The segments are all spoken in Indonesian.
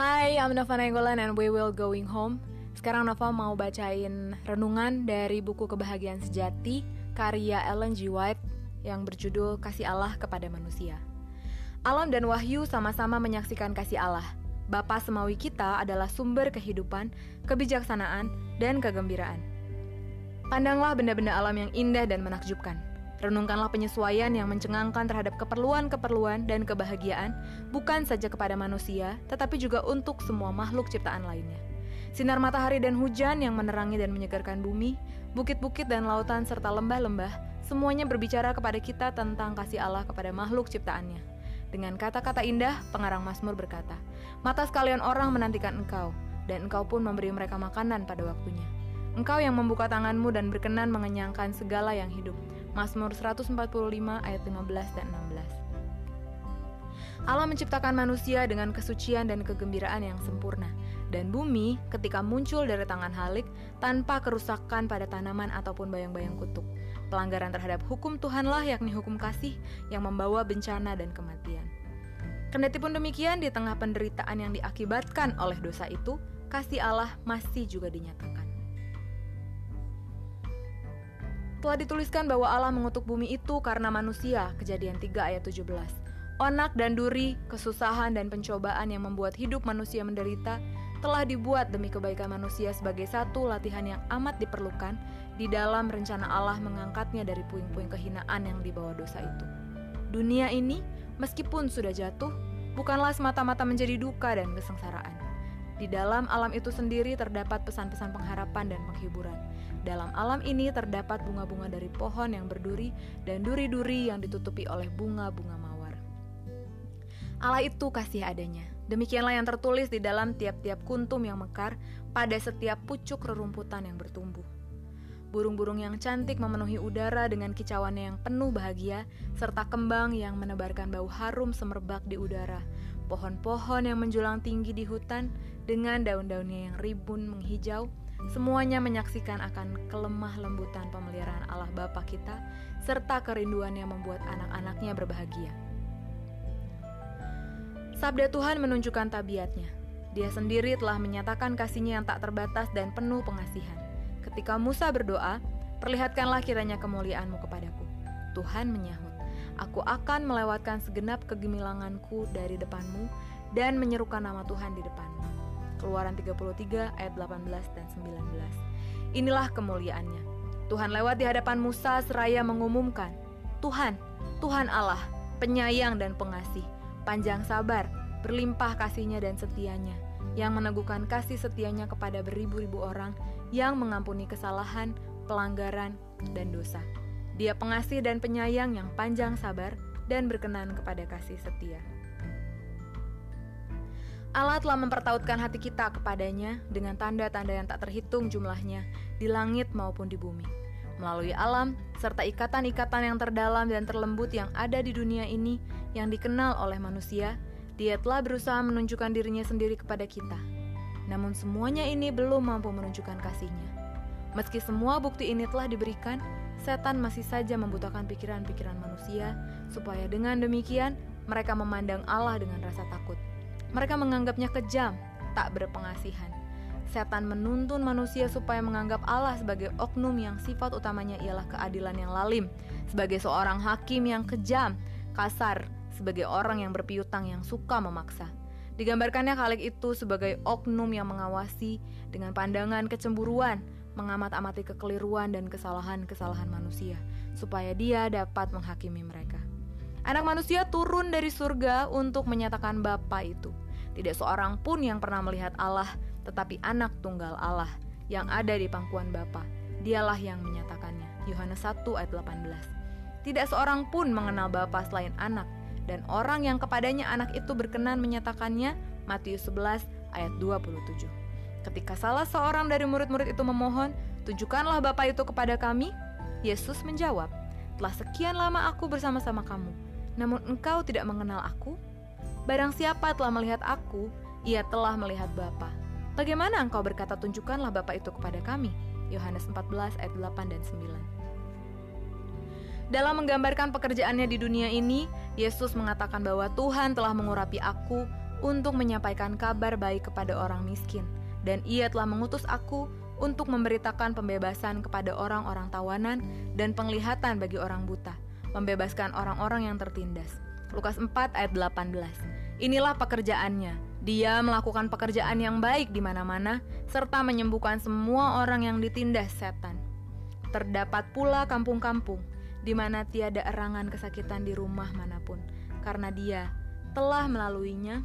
Hai, I'm Nova Nainggolan and we will going home. Sekarang Nova mau bacain renungan dari buku Kebahagiaan Sejati karya Ellen G. White yang berjudul Kasih Allah kepada Manusia. Alam dan Wahyu sama-sama menyaksikan kasih Allah. Bapa semawi kita adalah sumber kehidupan, kebijaksanaan, dan kegembiraan. Pandanglah benda-benda alam yang indah dan menakjubkan. Renungkanlah penyesuaian yang mencengangkan terhadap keperluan-keperluan dan kebahagiaan, bukan saja kepada manusia, tetapi juga untuk semua makhluk ciptaan lainnya. Sinar matahari dan hujan yang menerangi dan menyegarkan bumi, bukit-bukit dan lautan serta lembah-lembah, semuanya berbicara kepada kita tentang kasih Allah kepada makhluk ciptaannya. Dengan kata-kata indah, pengarang Mazmur berkata, Mata sekalian orang menantikan engkau, dan engkau pun memberi mereka makanan pada waktunya. Engkau yang membuka tanganmu dan berkenan mengenyangkan segala yang hidup. Mazmur 145 ayat 15 dan 16. Allah menciptakan manusia dengan kesucian dan kegembiraan yang sempurna, dan bumi ketika muncul dari tangan Halik tanpa kerusakan pada tanaman ataupun bayang-bayang kutuk. Pelanggaran terhadap hukum Tuhanlah yakni hukum kasih yang membawa bencana dan kematian. Kendati pun demikian, di tengah penderitaan yang diakibatkan oleh dosa itu, kasih Allah masih juga dinyatakan. Telah dituliskan bahwa Allah mengutuk bumi itu karena manusia, kejadian 3 ayat 17. Onak dan duri, kesusahan dan pencobaan yang membuat hidup manusia menderita telah dibuat demi kebaikan manusia sebagai satu latihan yang amat diperlukan di dalam rencana Allah mengangkatnya dari puing-puing kehinaan yang dibawa dosa itu. Dunia ini, meskipun sudah jatuh, bukanlah semata-mata menjadi duka dan kesengsaraan. Di dalam alam itu sendiri terdapat pesan-pesan pengharapan dan penghiburan. Dalam alam ini terdapat bunga-bunga dari pohon yang berduri dan duri-duri yang ditutupi oleh bunga-bunga mawar. Allah itu kasih adanya. Demikianlah yang tertulis di dalam tiap-tiap kuntum yang mekar pada setiap pucuk rerumputan yang bertumbuh. Burung-burung yang cantik memenuhi udara dengan kicauannya yang penuh bahagia, serta kembang yang menebarkan bau harum semerbak di udara. Pohon-pohon yang menjulang tinggi di hutan dengan daun-daunnya yang ribun menghijau, Semuanya menyaksikan akan kelemah lembutan pemeliharaan Allah Bapa kita serta kerinduan yang membuat anak-anaknya berbahagia. Sabda Tuhan menunjukkan tabiatnya. Dia sendiri telah menyatakan kasihnya yang tak terbatas dan penuh pengasihan. Ketika Musa berdoa, perlihatkanlah kiranya kemuliaanmu kepadaku. Tuhan menyahut, aku akan melewatkan segenap kegemilanganku dari depanmu dan menyerukan nama Tuhan di depanmu. Keluaran 33 ayat 18 dan 19. Inilah kemuliaannya. Tuhan lewat di hadapan Musa seraya mengumumkan, Tuhan, Tuhan Allah, penyayang dan pengasih, panjang sabar, berlimpah kasihnya dan setianya, yang meneguhkan kasih setianya kepada beribu-ribu orang yang mengampuni kesalahan, pelanggaran, dan dosa. Dia pengasih dan penyayang yang panjang sabar dan berkenan kepada kasih setia. Allah telah mempertautkan hati kita kepadanya dengan tanda-tanda yang tak terhitung jumlahnya di langit maupun di bumi. Melalui alam, serta ikatan-ikatan yang terdalam dan terlembut yang ada di dunia ini yang dikenal oleh manusia, dia telah berusaha menunjukkan dirinya sendiri kepada kita. Namun semuanya ini belum mampu menunjukkan kasihnya. Meski semua bukti ini telah diberikan, setan masih saja membutakan pikiran-pikiran manusia, supaya dengan demikian mereka memandang Allah dengan rasa takut. Mereka menganggapnya kejam, tak berpengasihan. Setan menuntun manusia supaya menganggap Allah sebagai oknum yang sifat utamanya ialah keadilan yang lalim, sebagai seorang hakim yang kejam, kasar, sebagai orang yang berpiutang yang suka memaksa. Digambarkannya Khalik itu sebagai oknum yang mengawasi dengan pandangan kecemburuan, mengamat-amati kekeliruan dan kesalahan-kesalahan manusia, supaya dia dapat menghakimi mereka. Anak manusia turun dari surga untuk menyatakan Bapa itu. Tidak seorang pun yang pernah melihat Allah, tetapi anak tunggal Allah yang ada di pangkuan Bapa. Dialah yang menyatakannya. Yohanes 1 ayat 18. Tidak seorang pun mengenal Bapa selain anak, dan orang yang kepadanya anak itu berkenan menyatakannya, Matius 11 ayat 27. Ketika salah seorang dari murid-murid itu memohon, tunjukkanlah Bapa itu kepada kami, Yesus menjawab, telah sekian lama aku bersama-sama kamu, namun engkau tidak mengenal aku? Barang siapa telah melihat aku, ia telah melihat Bapa. Bagaimana engkau berkata tunjukkanlah Bapa itu kepada kami? Yohanes 14 ayat 8 dan 9. Dalam menggambarkan pekerjaannya di dunia ini, Yesus mengatakan bahwa Tuhan telah mengurapi aku untuk menyampaikan kabar baik kepada orang miskin, dan Ia telah mengutus aku untuk memberitakan pembebasan kepada orang-orang tawanan dan penglihatan bagi orang buta, membebaskan orang-orang yang tertindas. Lukas 4 ayat 18. Inilah pekerjaannya. Dia melakukan pekerjaan yang baik di mana-mana serta menyembuhkan semua orang yang ditindas setan. Terdapat pula kampung-kampung di mana tiada erangan kesakitan di rumah mana pun, karena Dia telah melaluinya,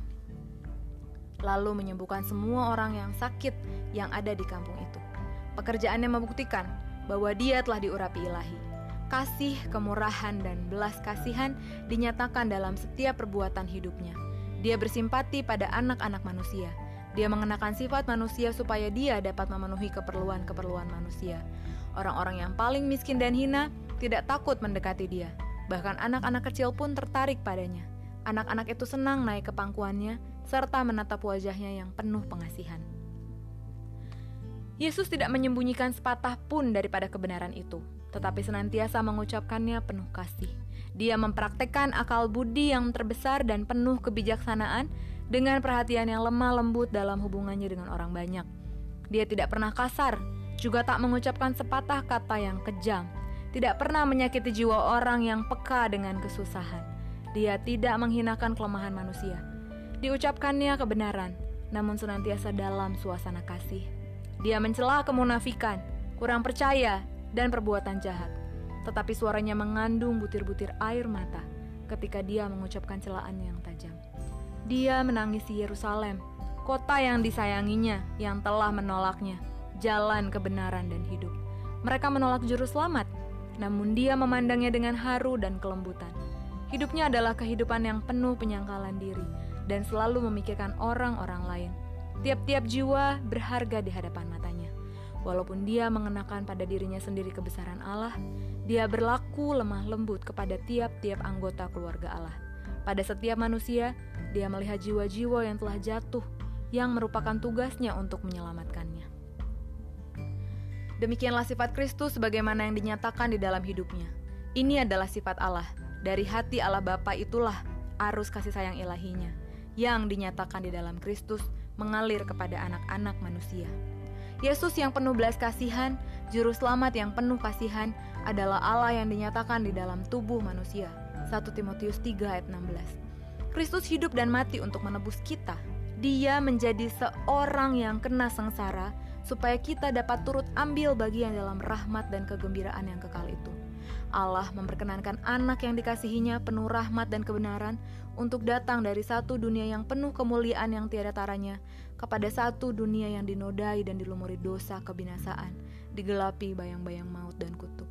lalu menyembuhkan semua orang yang sakit yang ada di kampung itu. Pekerjaannya membuktikan bahwa Dia telah diurapi ilahi. Kasih, kemurahan, dan belas kasihan dinyatakan dalam setiap perbuatan hidupnya. Dia bersimpati pada anak-anak manusia. Dia mengenakan sifat manusia supaya dia dapat memenuhi keperluan-keperluan manusia. Orang-orang yang paling miskin dan hina tidak takut mendekati dia. Bahkan anak-anak kecil pun tertarik padanya. Anak-anak itu senang naik ke pangkuannya serta menatap wajahnya yang penuh pengasihan. Yesus tidak menyembunyikan sepatah pun daripada kebenaran itu, tetapi senantiasa mengucapkannya penuh kasih. Dia mempraktekkan akal budi yang terbesar dan penuh kebijaksanaan dengan perhatian yang lemah lembut dalam hubungannya dengan orang banyak. Dia tidak pernah kasar, juga tak mengucapkan sepatah kata yang kejam, tidak pernah menyakiti jiwa orang yang peka dengan kesusahan. Dia tidak menghinakan kelemahan manusia. Diucapkannya kebenaran, namun senantiasa dalam suasana kasih. Dia mencela kemunafikan, kurang percaya, dan perbuatan jahat. Tetapi suaranya mengandung butir-butir air mata ketika dia mengucapkan celaan yang tajam. Dia menangisi Yerusalem, kota yang disayanginya, yang telah menolaknya, jalan kebenaran dan hidup. Mereka menolak juru selamat, namun dia memandangnya dengan haru dan kelembutan. Hidupnya adalah kehidupan yang penuh penyangkalan diri dan selalu memikirkan orang-orang lain. Tiap-tiap jiwa berharga di hadapan matanya. Walaupun dia mengenakan pada dirinya sendiri kebesaran Allah, dia berlaku lemah lembut kepada tiap-tiap anggota keluarga Allah. Pada setiap manusia, dia melihat jiwa-jiwa yang telah jatuh, yang merupakan tugasnya untuk menyelamatkannya. Demikianlah sifat Kristus sebagaimana yang dinyatakan di dalam hidupnya. Ini adalah sifat Allah. Dari hati Allah Bapa itulah arus kasih sayang ilahinya yang dinyatakan di dalam Kristus mengalir kepada anak-anak manusia. Yesus yang penuh belas kasihan, juru selamat yang penuh kasihan adalah Allah yang dinyatakan di dalam tubuh manusia. 1 Timotius 3 ayat 16. Kristus hidup dan mati untuk menebus kita. Dia menjadi seorang yang kena sengsara supaya kita dapat turut ambil bagian dalam rahmat dan kegembiraan yang kekal itu. Allah memperkenankan anak yang dikasihinya penuh rahmat dan kebenaran untuk datang dari satu dunia yang penuh kemuliaan yang tiada taranya kepada satu dunia yang dinodai dan dilumuri dosa kebinasaan, digelapi bayang-bayang maut dan kutuk.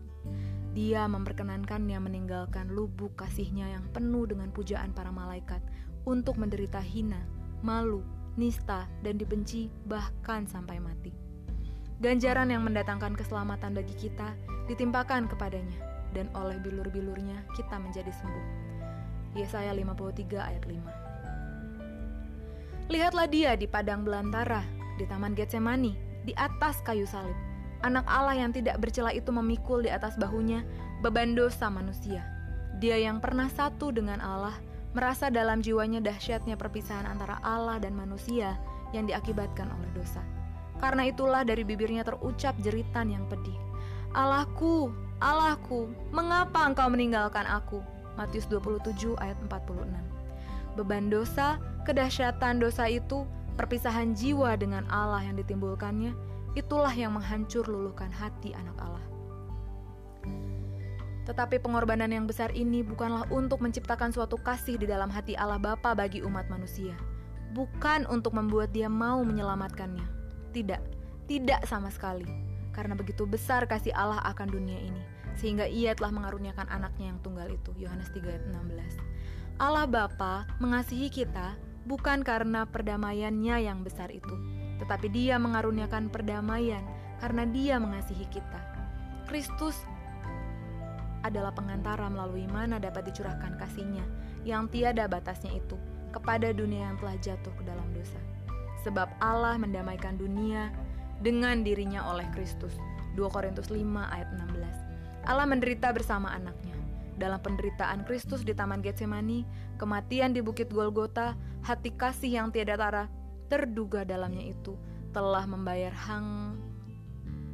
Dia memperkenankannya meninggalkan lubuk kasihnya yang penuh dengan pujaan para malaikat untuk menderita hina, malu, nista, dan dibenci bahkan sampai mati. Ganjaran yang mendatangkan keselamatan bagi kita ditimpakan kepadanya, dan oleh bilur-bilurnya kita menjadi sembuh. Yesaya 53 ayat 5 Lihatlah dia di padang belantara, di taman Getsemani, di atas kayu salib. Anak Allah yang tidak bercela itu memikul di atas bahunya beban dosa manusia. Dia yang pernah satu dengan Allah, merasa dalam jiwanya dahsyatnya perpisahan antara Allah dan manusia yang diakibatkan oleh dosa karena itulah dari bibirnya terucap jeritan yang pedih. Allahku, Allahku, mengapa engkau meninggalkan aku? Matius 27 ayat 46. Beban dosa, kedahsyatan dosa itu, perpisahan jiwa dengan Allah yang ditimbulkannya, itulah yang menghancur luluhkan hati anak Allah. Tetapi pengorbanan yang besar ini bukanlah untuk menciptakan suatu kasih di dalam hati Allah Bapa bagi umat manusia, bukan untuk membuat Dia mau menyelamatkannya, tidak, tidak sama sekali. Karena begitu besar kasih Allah akan dunia ini, sehingga ia telah mengaruniakan anaknya yang tunggal itu. Yohanes 3 ayat 16. Allah Bapa mengasihi kita bukan karena perdamaiannya yang besar itu, tetapi dia mengaruniakan perdamaian karena dia mengasihi kita. Kristus adalah pengantara melalui mana dapat dicurahkan kasihnya yang tiada batasnya itu kepada dunia yang telah jatuh ke dalam dosa sebab Allah mendamaikan dunia dengan dirinya oleh Kristus. 2 Korintus 5 ayat 16. Allah menderita bersama anaknya. dalam penderitaan Kristus di Taman Getsemani, kematian di Bukit Golgota, hati kasih yang tiada tara terduga dalamnya itu telah membayar hang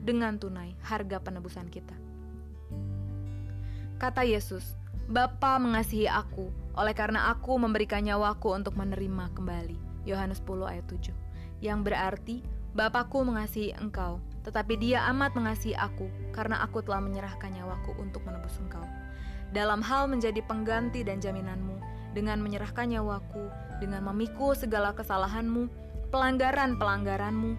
dengan tunai harga penebusan kita. Kata Yesus, Bapa mengasihi aku, oleh karena aku memberikan nyawaku untuk menerima kembali. Yohanes 10 ayat 7. Yang berarti, Bapakku mengasihi engkau, tetapi dia amat mengasihi aku, karena aku telah menyerahkan nyawaku untuk menebus engkau. Dalam hal menjadi pengganti dan jaminanmu, dengan menyerahkan nyawaku, dengan memikul segala kesalahanmu, pelanggaran-pelanggaranmu,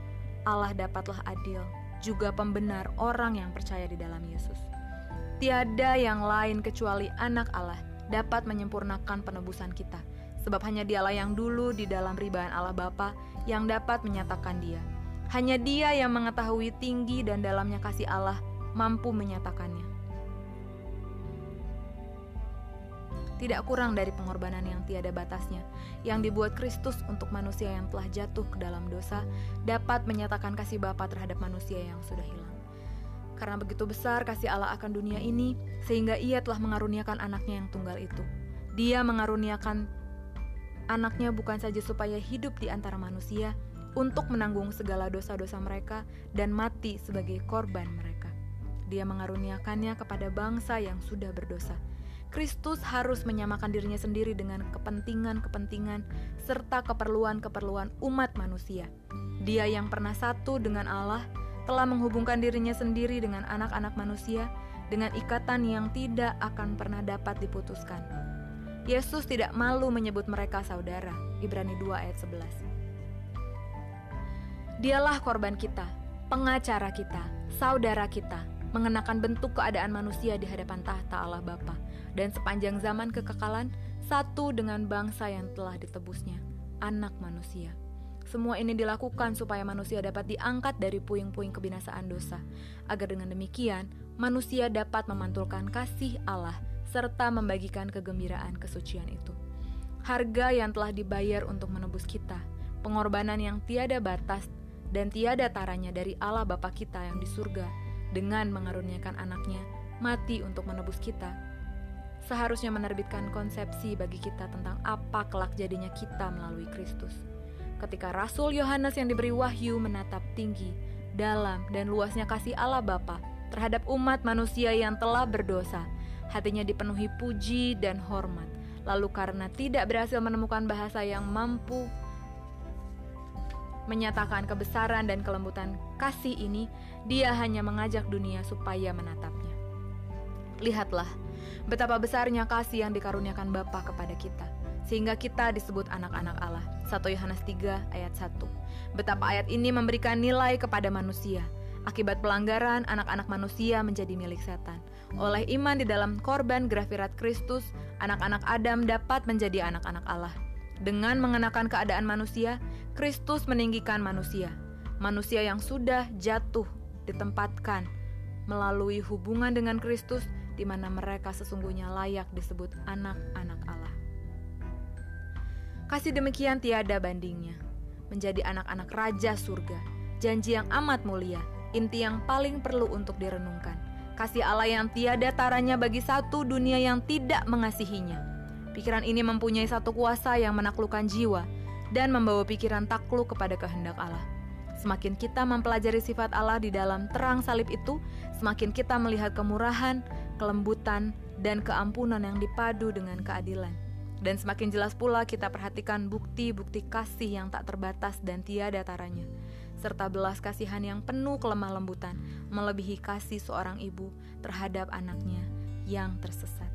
Allah dapatlah adil, juga pembenar orang yang percaya di dalam Yesus. Tiada yang lain kecuali anak Allah dapat menyempurnakan penebusan kita, sebab hanya dialah yang dulu di dalam ribaan Allah Bapa yang dapat menyatakan dia hanya Dia yang mengetahui tinggi dan dalamnya kasih Allah mampu menyatakannya. Tidak kurang dari pengorbanan yang tiada batasnya, yang dibuat Kristus untuk manusia yang telah jatuh ke dalam dosa, dapat menyatakan kasih Bapa terhadap manusia yang sudah hilang. Karena begitu besar kasih Allah akan dunia ini, sehingga Ia telah mengaruniakan anaknya yang tunggal itu. Dia mengaruniakan anaknya bukan saja supaya hidup di antara manusia, untuk menanggung segala dosa-dosa mereka dan mati sebagai korban mereka. Dia mengaruniakannya kepada bangsa yang sudah berdosa. Kristus harus menyamakan dirinya sendiri dengan kepentingan-kepentingan serta keperluan-keperluan umat manusia. Dia yang pernah satu dengan Allah telah menghubungkan dirinya sendiri dengan anak-anak manusia dengan ikatan yang tidak akan pernah dapat diputuskan. Yesus tidak malu menyebut mereka saudara. Ibrani 2 ayat 11. Dialah korban kita, pengacara kita, saudara kita, mengenakan bentuk keadaan manusia di hadapan tahta Allah Bapa, dan sepanjang zaman kekekalan satu dengan bangsa yang telah ditebusnya, anak manusia. Semua ini dilakukan supaya manusia dapat diangkat dari puing-puing kebinasaan dosa, agar dengan demikian manusia dapat memantulkan kasih Allah serta membagikan kegembiraan kesucian itu. Harga yang telah dibayar untuk menebus kita, pengorbanan yang tiada batas dan tiada taranya dari Allah Bapa kita yang di surga dengan mengaruniakan anaknya mati untuk menebus kita. Seharusnya menerbitkan konsepsi bagi kita tentang apa kelak jadinya kita melalui Kristus. Ketika Rasul Yohanes yang diberi wahyu menatap tinggi, dalam dan luasnya kasih Allah Bapa terhadap umat manusia yang telah berdosa, hatinya dipenuhi puji dan hormat. Lalu karena tidak berhasil menemukan bahasa yang mampu menyatakan kebesaran dan kelembutan kasih ini, dia hanya mengajak dunia supaya menatapnya. Lihatlah, betapa besarnya kasih yang dikaruniakan Bapa kepada kita, sehingga kita disebut anak-anak Allah. 1 Yohanes 3 ayat 1. Betapa ayat ini memberikan nilai kepada manusia. Akibat pelanggaran, anak-anak manusia menjadi milik setan. Oleh iman di dalam korban grafirat Kristus, anak-anak Adam dapat menjadi anak-anak Allah. Dengan mengenakan keadaan manusia, Kristus meninggikan manusia, manusia yang sudah jatuh ditempatkan melalui hubungan dengan Kristus di mana mereka sesungguhnya layak disebut anak-anak Allah. Kasih demikian tiada bandingnya. Menjadi anak-anak raja surga, janji yang amat mulia, inti yang paling perlu untuk direnungkan. Kasih Allah yang tiada taranya bagi satu dunia yang tidak mengasihinya. Pikiran ini mempunyai satu kuasa yang menaklukkan jiwa, dan membawa pikiran takluk kepada kehendak Allah. Semakin kita mempelajari sifat Allah di dalam terang salib itu, semakin kita melihat kemurahan, kelembutan, dan keampunan yang dipadu dengan keadilan. Dan semakin jelas pula kita perhatikan bukti-bukti kasih yang tak terbatas dan tiada taranya, serta belas kasihan yang penuh kelemah lembutan, melebihi kasih seorang ibu terhadap anaknya yang tersesat.